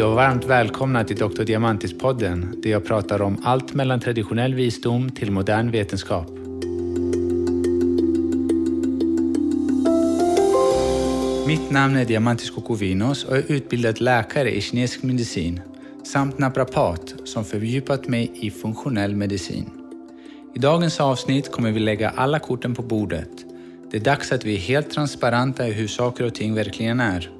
Hej och varmt välkomna till Dr. Diamantis-podden där jag pratar om allt mellan traditionell visdom till modern vetenskap. Mitt namn är Diamantis Kokovinos och jag är utbildad läkare i kinesisk medicin samt naprapat som fördjupat mig i funktionell medicin. I dagens avsnitt kommer vi lägga alla korten på bordet. Det är dags att vi är helt transparenta i hur saker och ting verkligen är.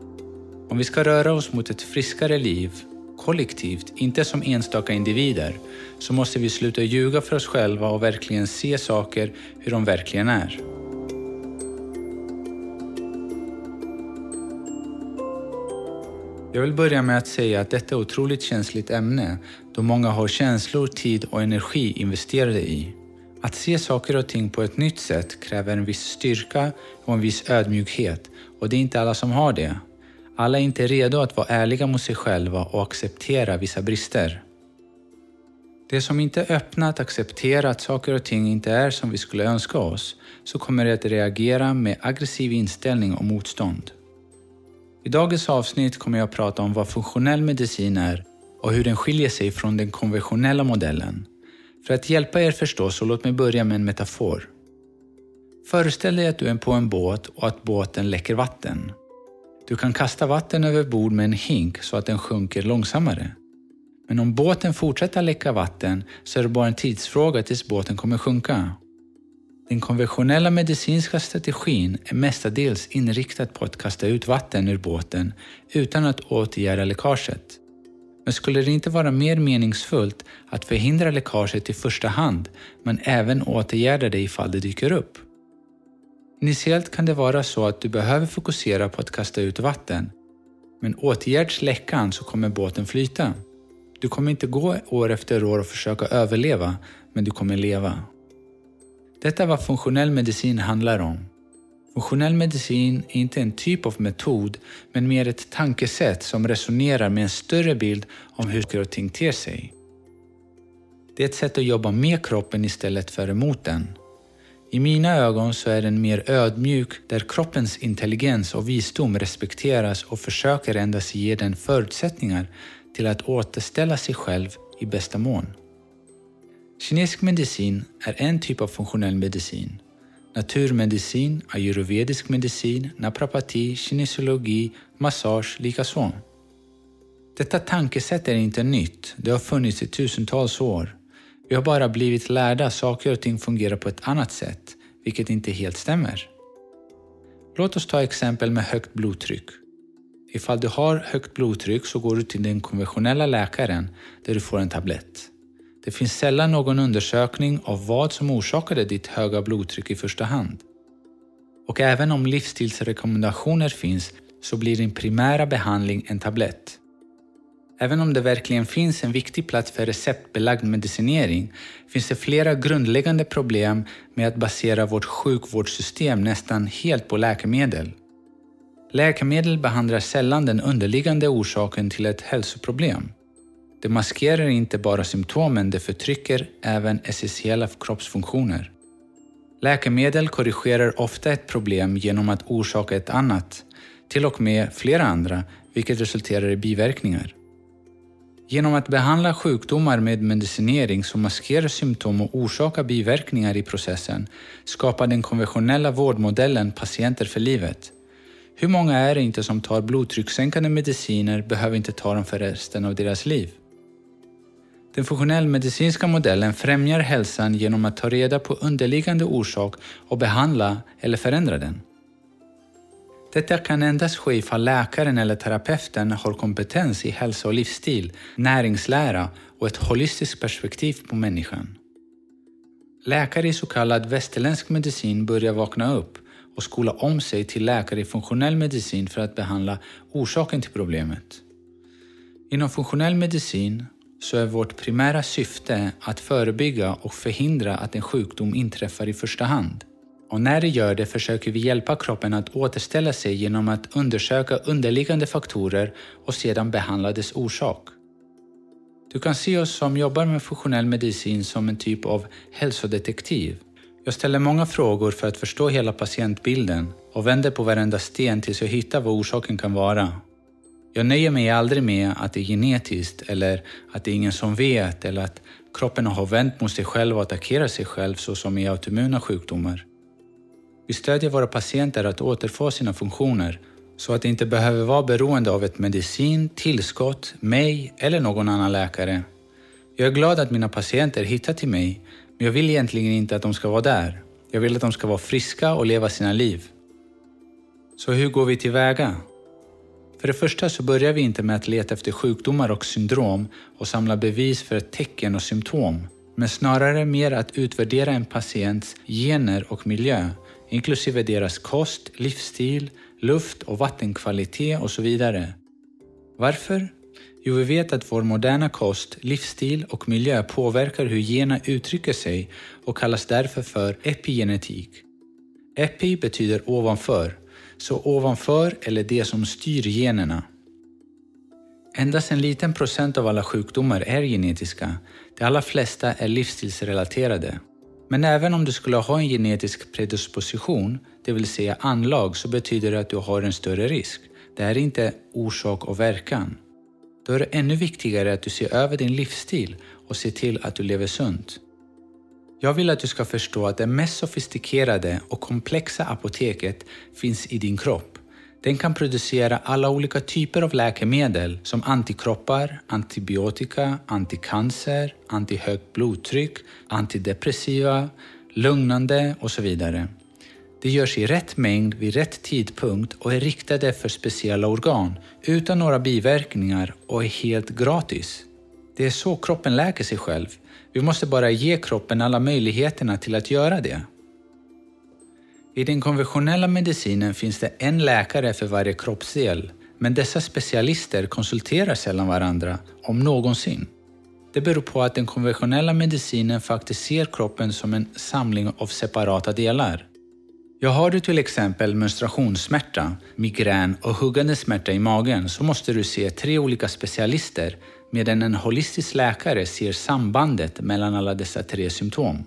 Om vi ska röra oss mot ett friskare liv, kollektivt, inte som enstaka individer, så måste vi sluta ljuga för oss själva och verkligen se saker hur de verkligen är. Jag vill börja med att säga att detta är ett otroligt känsligt ämne då många har känslor, tid och energi investerade i. Att se saker och ting på ett nytt sätt kräver en viss styrka och en viss ödmjukhet och det är inte alla som har det. Alla är inte redo att vara ärliga mot sig själva och acceptera vissa brister. Det som inte är öppna att acceptera att saker och ting inte är som vi skulle önska oss, så kommer det att reagera med aggressiv inställning och motstånd. I dagens avsnitt kommer jag att prata om vad funktionell medicin är och hur den skiljer sig från den konventionella modellen. För att hjälpa er förstå så låt mig börja med en metafor. Föreställ dig att du är på en båt och att båten läcker vatten. Du kan kasta vatten över bord med en hink så att den sjunker långsammare. Men om båten fortsätter läcka vatten så är det bara en tidsfråga tills båten kommer sjunka. Den konventionella medicinska strategin är mestadels inriktad på att kasta ut vatten ur båten utan att åtgärda läckaget. Men skulle det inte vara mer meningsfullt att förhindra läckaget i första hand, men även åtgärda det ifall det dyker upp? Initiellt kan det vara så att du behöver fokusera på att kasta ut vatten, men åtgärds läckan så kommer båten flyta. Du kommer inte gå år efter år och försöka överleva, men du kommer leva. Detta är vad funktionell medicin handlar om. Funktionell medicin är inte en typ av metod, men mer ett tankesätt som resonerar med en större bild om hur saker och ting ter sig. Det är ett sätt att jobba med kroppen istället för emot den. I mina ögon så är den mer ödmjuk där kroppens intelligens och visdom respekteras och försöker endast ge den förutsättningar till att återställa sig själv i bästa mån. Kinesisk medicin är en typ av funktionell medicin. Naturmedicin, ayurvedisk medicin, naprapati, kinesiologi, massage likaså. Detta tankesätt är inte nytt, det har funnits i tusentals år. Vi har bara blivit lärda att saker och ting fungerar på ett annat sätt, vilket inte helt stämmer. Låt oss ta exempel med högt blodtryck. Ifall du har högt blodtryck så går du till den konventionella läkaren där du får en tablett. Det finns sällan någon undersökning av vad som orsakade ditt höga blodtryck i första hand. Och även om livsstilsrekommendationer finns så blir din primära behandling en tablett. Även om det verkligen finns en viktig plats för receptbelagd medicinering finns det flera grundläggande problem med att basera vårt sjukvårdssystem nästan helt på läkemedel. Läkemedel behandlar sällan den underliggande orsaken till ett hälsoproblem. Det maskerar inte bara symptomen, det förtrycker även essentiella kroppsfunktioner. Läkemedel korrigerar ofta ett problem genom att orsaka ett annat, till och med flera andra, vilket resulterar i biverkningar. Genom att behandla sjukdomar med medicinering som maskerar symptom och orsakar biverkningar i processen skapar den konventionella vårdmodellen patienter för livet. Hur många är det inte som tar blodtryckssänkande mediciner behöver inte ta dem för resten av deras liv? Den funktionellmedicinska modellen främjar hälsan genom att ta reda på underliggande orsak och behandla eller förändra den. Detta kan endast ske ifall läkaren eller terapeuten har kompetens i hälsa och livsstil, näringslära och ett holistiskt perspektiv på människan. Läkare i så kallad västerländsk medicin börjar vakna upp och skola om sig till läkare i funktionell medicin för att behandla orsaken till problemet. Inom funktionell medicin så är vårt primära syfte att förebygga och förhindra att en sjukdom inträffar i första hand. Och när det gör det försöker vi hjälpa kroppen att återställa sig genom att undersöka underliggande faktorer och sedan behandla dess orsak. Du kan se oss som jobbar med funktionell medicin som en typ av hälsodetektiv. Jag ställer många frågor för att förstå hela patientbilden och vänder på varenda sten tills jag hittar vad orsaken kan vara. Jag nöjer mig aldrig med att det är genetiskt eller att det är ingen som vet eller att kroppen har vänt mot sig själv och attackerar sig själv så som i autoimmuna sjukdomar. Vi stödjer våra patienter att återfå sina funktioner så att de inte behöver vara beroende av ett medicin, tillskott, mig eller någon annan läkare. Jag är glad att mina patienter hittar till mig, men jag vill egentligen inte att de ska vara där. Jag vill att de ska vara friska och leva sina liv. Så hur går vi tillväga? För det första så börjar vi inte med att leta efter sjukdomar och syndrom och samla bevis för ett tecken och symptom, men snarare mer att utvärdera en patients gener och miljö, inklusive deras kost, livsstil, luft och vattenkvalitet och så vidare. Varför? Jo, vi vet att vår moderna kost, livsstil och miljö påverkar hur generna uttrycker sig och kallas därför för epigenetik. Epi betyder ovanför, så ovanför eller det som styr generna. Endast en liten procent av alla sjukdomar är genetiska. De allra flesta är livsstilsrelaterade. Men även om du skulle ha en genetisk predisposition, det vill säga anlag, så betyder det att du har en större risk. Det är inte orsak och verkan. Då är det ännu viktigare att du ser över din livsstil och ser till att du lever sunt. Jag vill att du ska förstå att det mest sofistikerade och komplexa apoteket finns i din kropp. Den kan producera alla olika typer av läkemedel som antikroppar, antibiotika, anticancer, antihögt blodtryck, antidepressiva, lugnande och så vidare. Det görs i rätt mängd vid rätt tidpunkt och är riktade för speciella organ utan några biverkningar och är helt gratis. Det är så kroppen läker sig själv. Vi måste bara ge kroppen alla möjligheterna till att göra det. I den konventionella medicinen finns det en läkare för varje kroppsdel, men dessa specialister konsulterar sällan varandra, om någonsin. Det beror på att den konventionella medicinen faktiskt ser kroppen som en samling av separata delar. Ja, har du till exempel menstruationssmärta, migrän och huggande smärta i magen så måste du se tre olika specialister medan en holistisk läkare ser sambandet mellan alla dessa tre symptom.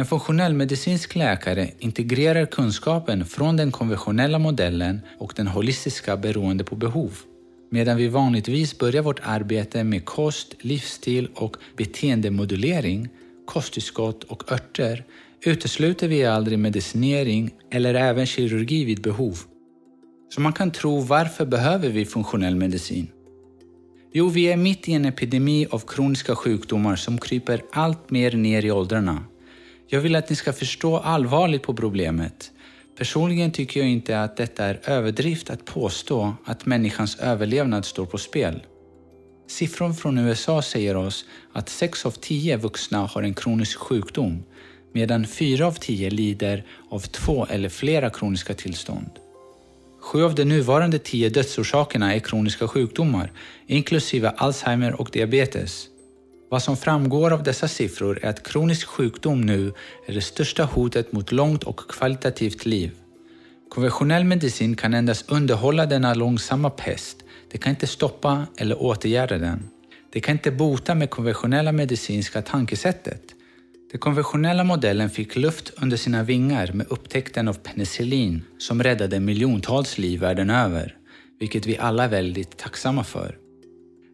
En funktionell medicinsk läkare integrerar kunskapen från den konventionella modellen och den holistiska beroende på behov. Medan vi vanligtvis börjar vårt arbete med kost, livsstil och beteendemodulering, kosttillskott och örter utesluter vi aldrig medicinering eller även kirurgi vid behov. Så man kan tro varför behöver vi funktionell medicin? Jo, vi är mitt i en epidemi av kroniska sjukdomar som kryper allt mer ner i åldrarna. Jag vill att ni ska förstå allvarligt på problemet. Personligen tycker jag inte att detta är överdrift att påstå att människans överlevnad står på spel. Siffror från USA säger oss att 6 av 10 vuxna har en kronisk sjukdom medan 4 av 10 lider av två eller flera kroniska tillstånd. Sju av de nuvarande tio dödsorsakerna är kroniska sjukdomar, inklusive Alzheimer och diabetes. Vad som framgår av dessa siffror är att kronisk sjukdom nu är det största hotet mot långt och kvalitativt liv. Konventionell medicin kan endast underhålla denna långsamma pest. Det kan inte stoppa eller åtgärda den. Det kan inte bota med konventionella medicinska tankesättet. Den konventionella modellen fick luft under sina vingar med upptäckten av penicillin som räddade miljontals liv världen över, vilket vi alla är väldigt tacksamma för.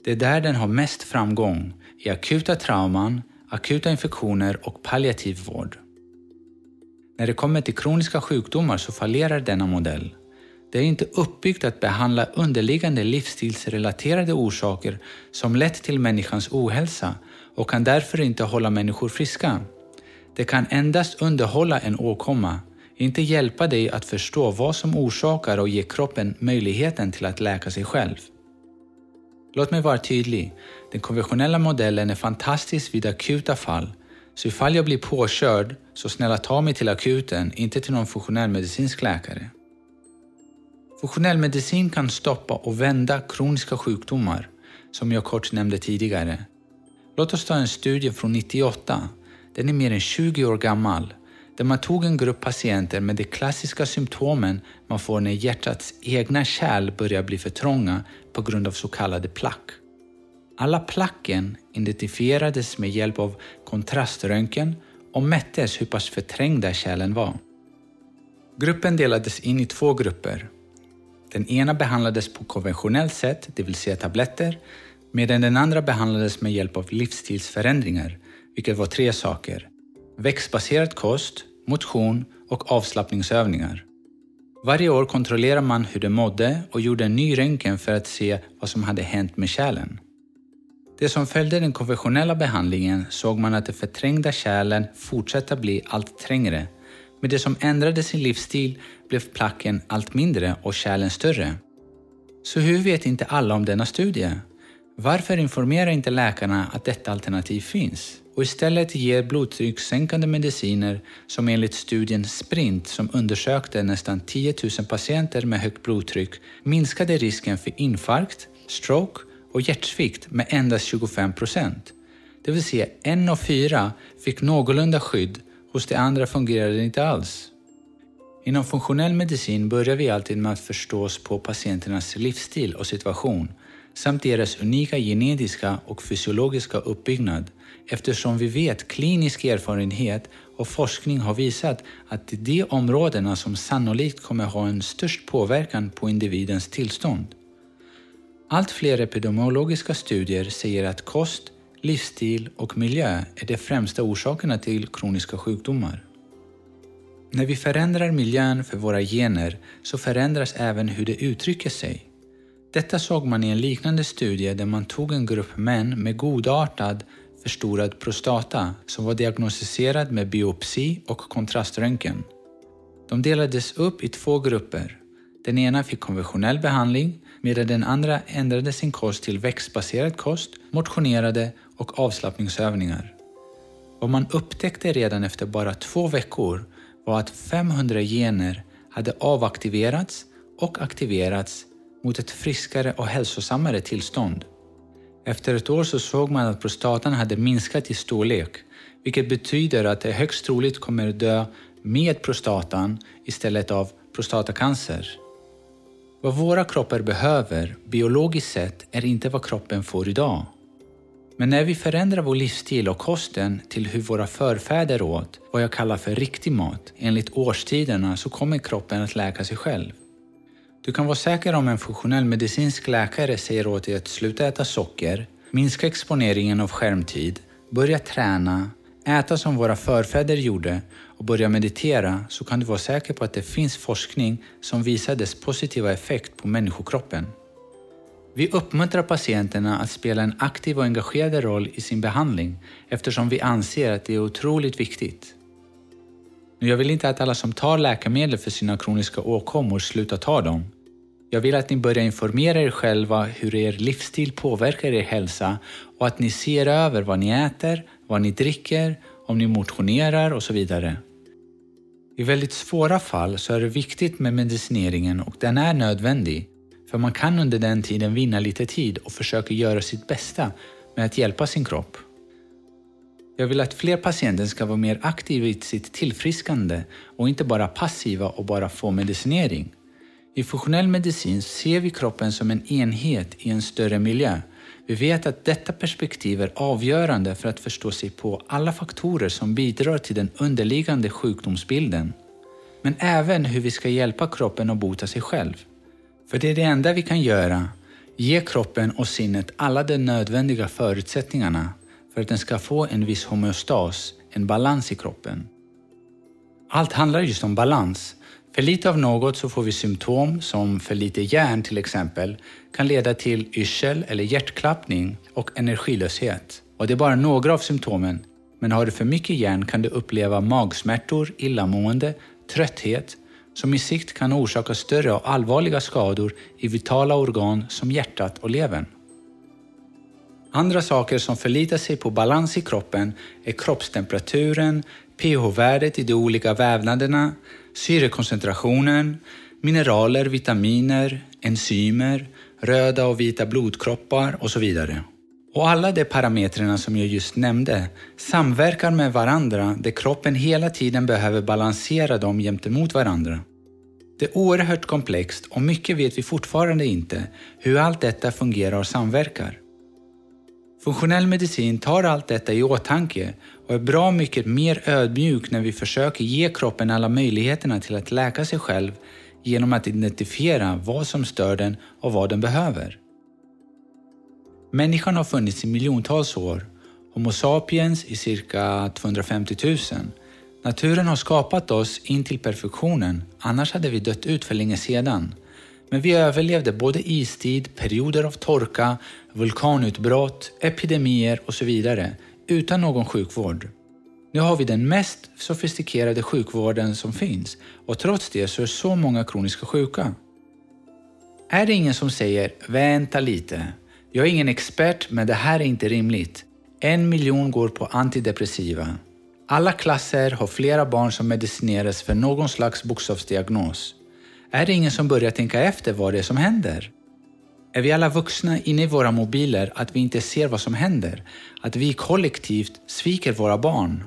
Det är där den har mest framgång, i akuta trauman, akuta infektioner och palliativ vård. När det kommer till kroniska sjukdomar så fallerar denna modell. Det är inte uppbyggt att behandla underliggande livsstilsrelaterade orsaker som lett till människans ohälsa och kan därför inte hålla människor friska. Det kan endast underhålla en åkomma, inte hjälpa dig att förstå vad som orsakar och ge kroppen möjligheten till att läka sig själv. Låt mig vara tydlig. Den konventionella modellen är fantastisk vid akuta fall, så ifall jag blir påkörd, så snälla ta mig till akuten, inte till någon funktionell medicinsk läkare. Funktionell medicin kan stoppa och vända kroniska sjukdomar, som jag kort nämnde tidigare. Låt oss ta en studie från 98. Den är mer än 20 år gammal där man tog en grupp patienter med de klassiska symptomen man får när hjärtats egna kärl börjar bli för trånga på grund av så kallade plack. Alla placken identifierades med hjälp av kontraströntgen och mättes hur pass förträngda kärlen var. Gruppen delades in i två grupper. Den ena behandlades på konventionellt sätt, det vill säga tabletter, medan den andra behandlades med hjälp av livsstilsförändringar, vilket var tre saker. Växtbaserad kost, motion och avslappningsövningar. Varje år kontrollerade man hur de mådde och gjorde en ny röntgen för att se vad som hade hänt med kärlen. Det som följde den konventionella behandlingen såg man att de förträngda kärlen fortsatte bli allt trängre. Med det som ändrade sin livsstil blev placken allt mindre och kärlen större. Så hur vet inte alla om denna studie? Varför informerar inte läkarna att detta alternativ finns? och istället ger blodtryckssänkande mediciner som enligt studien Sprint som undersökte nästan 10 000 patienter med högt blodtryck minskade risken för infarkt, stroke och hjärtsvikt med endast 25 procent. Det vill säga en av fyra fick någorlunda skydd, hos de andra fungerade det inte alls. Inom funktionell medicin börjar vi alltid med att förstå oss på patienternas livsstil och situation samt deras unika genetiska och fysiologiska uppbyggnad eftersom vi vet klinisk erfarenhet och forskning har visat att det är de områdena som sannolikt kommer ha en störst påverkan på individens tillstånd. Allt fler epidemiologiska studier säger att kost, livsstil och miljö är de främsta orsakerna till kroniska sjukdomar. När vi förändrar miljön för våra gener så förändras även hur det uttrycker sig. Detta såg man i en liknande studie där man tog en grupp män med godartad förstorad prostata som var diagnostiserad med biopsi och kontraströntgen. De delades upp i två grupper. Den ena fick konventionell behandling medan den andra ändrade sin kost till växtbaserad kost, motionerade och avslappningsövningar. Vad man upptäckte redan efter bara två veckor var att 500 gener hade avaktiverats och aktiverats mot ett friskare och hälsosammare tillstånd. Efter ett år så såg man att prostatan hade minskat i storlek, vilket betyder att det högst troligt kommer dö med prostatan istället av prostatacancer. Vad våra kroppar behöver, biologiskt sett, är inte vad kroppen får idag. Men när vi förändrar vår livsstil och kosten till hur våra förfäder åt, vad jag kallar för riktig mat, enligt årstiderna så kommer kroppen att läka sig själv. Du kan vara säker om en funktionell medicinsk läkare säger åt dig att sluta äta socker, minska exponeringen av skärmtid, börja träna, äta som våra förfäder gjorde och börja meditera så kan du vara säker på att det finns forskning som visar dess positiva effekt på människokroppen. Vi uppmuntrar patienterna att spela en aktiv och engagerad roll i sin behandling eftersom vi anser att det är otroligt viktigt. Nu, jag vill inte att alla som tar läkemedel för sina kroniska åkommor slutar ta dem. Jag vill att ni börjar informera er själva hur er livsstil påverkar er hälsa och att ni ser över vad ni äter, vad ni dricker, om ni motionerar och så vidare. I väldigt svåra fall så är det viktigt med medicineringen och den är nödvändig. För man kan under den tiden vinna lite tid och försöka göra sitt bästa med att hjälpa sin kropp. Jag vill att fler patienter ska vara mer aktiva i sitt tillfriskande och inte bara passiva och bara få medicinering. I funktionell medicin ser vi kroppen som en enhet i en större miljö. Vi vet att detta perspektiv är avgörande för att förstå sig på alla faktorer som bidrar till den underliggande sjukdomsbilden. Men även hur vi ska hjälpa kroppen att bota sig själv. För det är det enda vi kan göra, ge kroppen och sinnet alla de nödvändiga förutsättningarna för att den ska få en viss homeostas, en balans i kroppen. Allt handlar just om balans för lite av något så får vi symptom som för lite järn till exempel kan leda till yrsel eller hjärtklappning och energilöshet. Och det är bara några av symptomen. Men har du för mycket järn kan du uppleva magsmärtor, illamående, trötthet som i sikt kan orsaka större och allvarliga skador i vitala organ som hjärtat och levern. Andra saker som förlitar sig på balans i kroppen är kroppstemperaturen, pH-värdet i de olika vävnaderna, syrekoncentrationen, mineraler, vitaminer, enzymer, röda och vita blodkroppar och så vidare. Och alla de parametrarna som jag just nämnde samverkar med varandra där kroppen hela tiden behöver balansera dem gentemot varandra. Det är oerhört komplext och mycket vet vi fortfarande inte hur allt detta fungerar och samverkar. Funktionell medicin tar allt detta i åtanke och är bra mycket mer ödmjuk när vi försöker ge kroppen alla möjligheterna till att läka sig själv genom att identifiera vad som stör den och vad den behöver. Människan har funnits i miljontals år, Homo sapiens i cirka 250 000. Naturen har skapat oss in till perfektionen, annars hade vi dött ut för länge sedan. Men vi överlevde både istid, perioder av torka, vulkanutbrott, epidemier och så vidare utan någon sjukvård. Nu har vi den mest sofistikerade sjukvården som finns och trots det så är så många kroniska sjuka. Är det ingen som säger “vänta lite, jag är ingen expert men det här är inte rimligt. En miljon går på antidepressiva. Alla klasser har flera barn som medicineras för någon slags bokstavsdiagnos. Är det ingen som börjar tänka efter vad det är som händer? Är vi alla vuxna inne i våra mobiler att vi inte ser vad som händer? Att vi kollektivt sviker våra barn?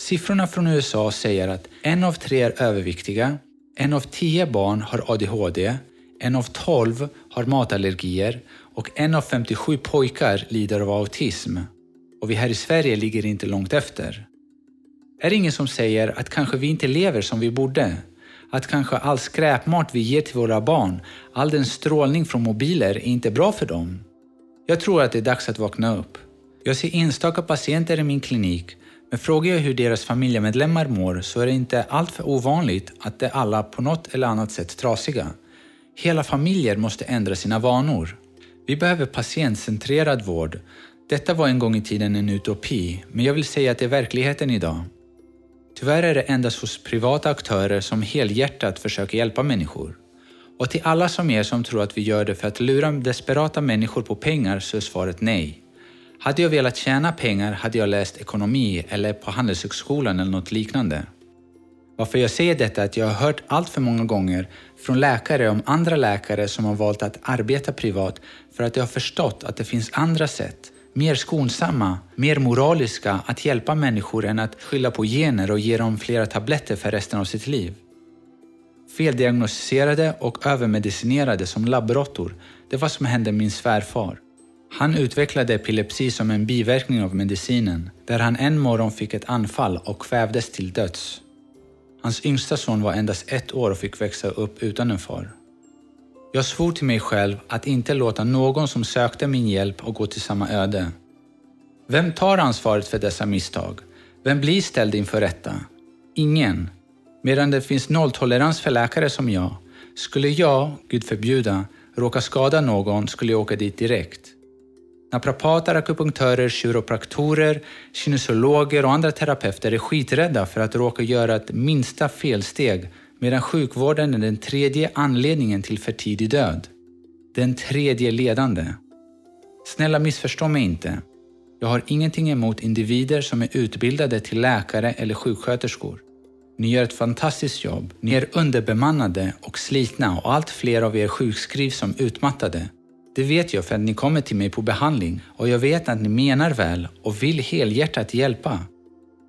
Siffrorna från USA säger att en av tre är överviktiga, en av tio barn har ADHD, en av tolv har matallergier och en av 57 pojkar lider av autism. Och vi här i Sverige ligger inte långt efter. Är det ingen som säger att kanske vi inte lever som vi borde? Att kanske all skräpmat vi ger till våra barn, all den strålning från mobiler är inte bra för dem? Jag tror att det är dags att vakna upp. Jag ser enstaka patienter i min klinik men frågar jag hur deras familjemedlemmar mår så är det inte alltför ovanligt att de alla på något eller annat sätt trasiga. Hela familjer måste ändra sina vanor. Vi behöver patientcentrerad vård. Detta var en gång i tiden en utopi, men jag vill säga att det är verkligheten idag. Tyvärr är det endast hos privata aktörer som helhjärtat försöker hjälpa människor. Och till alla som er som tror att vi gör det för att lura desperata människor på pengar så är svaret nej. Hade jag velat tjäna pengar hade jag läst ekonomi eller på Handelshögskolan eller något liknande. Varför jag säger detta är att jag har hört allt för många gånger från läkare om andra läkare som har valt att arbeta privat för att de har förstått att det finns andra sätt, mer skonsamma, mer moraliska att hjälpa människor än att skylla på gener och ge dem flera tabletter för resten av sitt liv. Feldiagnostiserade och övermedicinerade som labbråttor, det var vad som hände min svärfar. Han utvecklade epilepsi som en biverkning av medicinen, där han en morgon fick ett anfall och kvävdes till döds. Hans yngsta son var endast ett år och fick växa upp utan en far. Jag svor till mig själv att inte låta någon som sökte min hjälp och gå till samma öde. Vem tar ansvaret för dessa misstag? Vem blir ställd inför rätta? Ingen. Medan det finns nolltolerans för läkare som jag. Skulle jag, Gud förbjuda, råka skada någon skulle jag åka dit direkt. Naprapater, akupunktörer, kiropraktorer, kinesologer och andra terapeuter är skiträdda för att råka göra ett minsta felsteg medan sjukvården är den tredje anledningen till för tidig död. Den tredje ledande. Snälla missförstå mig inte. Jag har ingenting emot individer som är utbildade till läkare eller sjuksköterskor. Ni gör ett fantastiskt jobb. Ni är underbemannade och slitna och allt fler av er sjukskrivs som utmattade. Det vet jag för att ni kommer till mig på behandling och jag vet att ni menar väl och vill helhjärtat hjälpa.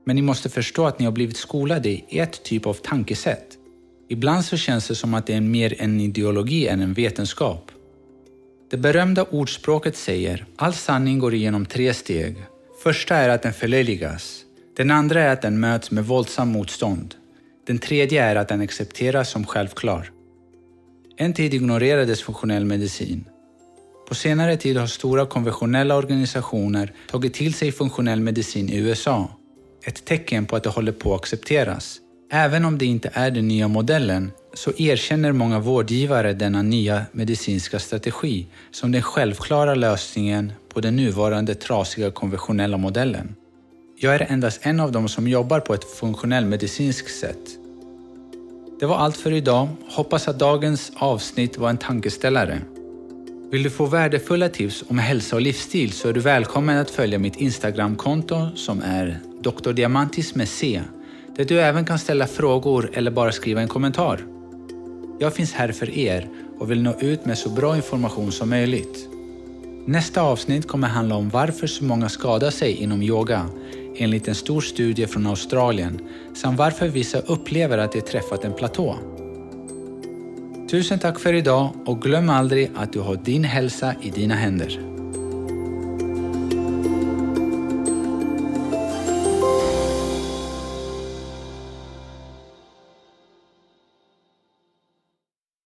Men ni måste förstå att ni har blivit skolade i ett typ av tankesätt. Ibland så känns det som att det är mer en ideologi än en vetenskap. Det berömda ordspråket säger all sanning går igenom tre steg. Första är att den förlöjligas. Den andra är att den möts med våldsam motstånd. Den tredje är att den accepteras som självklar. En tid ignorerades funktionell medicin. På senare tid har stora konventionella organisationer tagit till sig funktionell medicin i USA. Ett tecken på att det håller på att accepteras. Även om det inte är den nya modellen så erkänner många vårdgivare denna nya medicinska strategi som den självklara lösningen på den nuvarande trasiga konventionella modellen. Jag är endast en av dem som jobbar på ett funktionellt medicinskt sätt. Det var allt för idag. Hoppas att dagens avsnitt var en tankeställare. Vill du få värdefulla tips om hälsa och livsstil så är du välkommen att följa mitt Instagramkonto som är Dr. Diamantis med C, där du även kan ställa frågor eller bara skriva en kommentar. Jag finns här för er och vill nå ut med så bra information som möjligt. Nästa avsnitt kommer handla om varför så många skadar sig inom yoga enligt en stor studie från Australien samt varför vissa upplever att de träffat en platå. Tusen tack för idag och glöm aldrig att du har din hälsa i dina händer.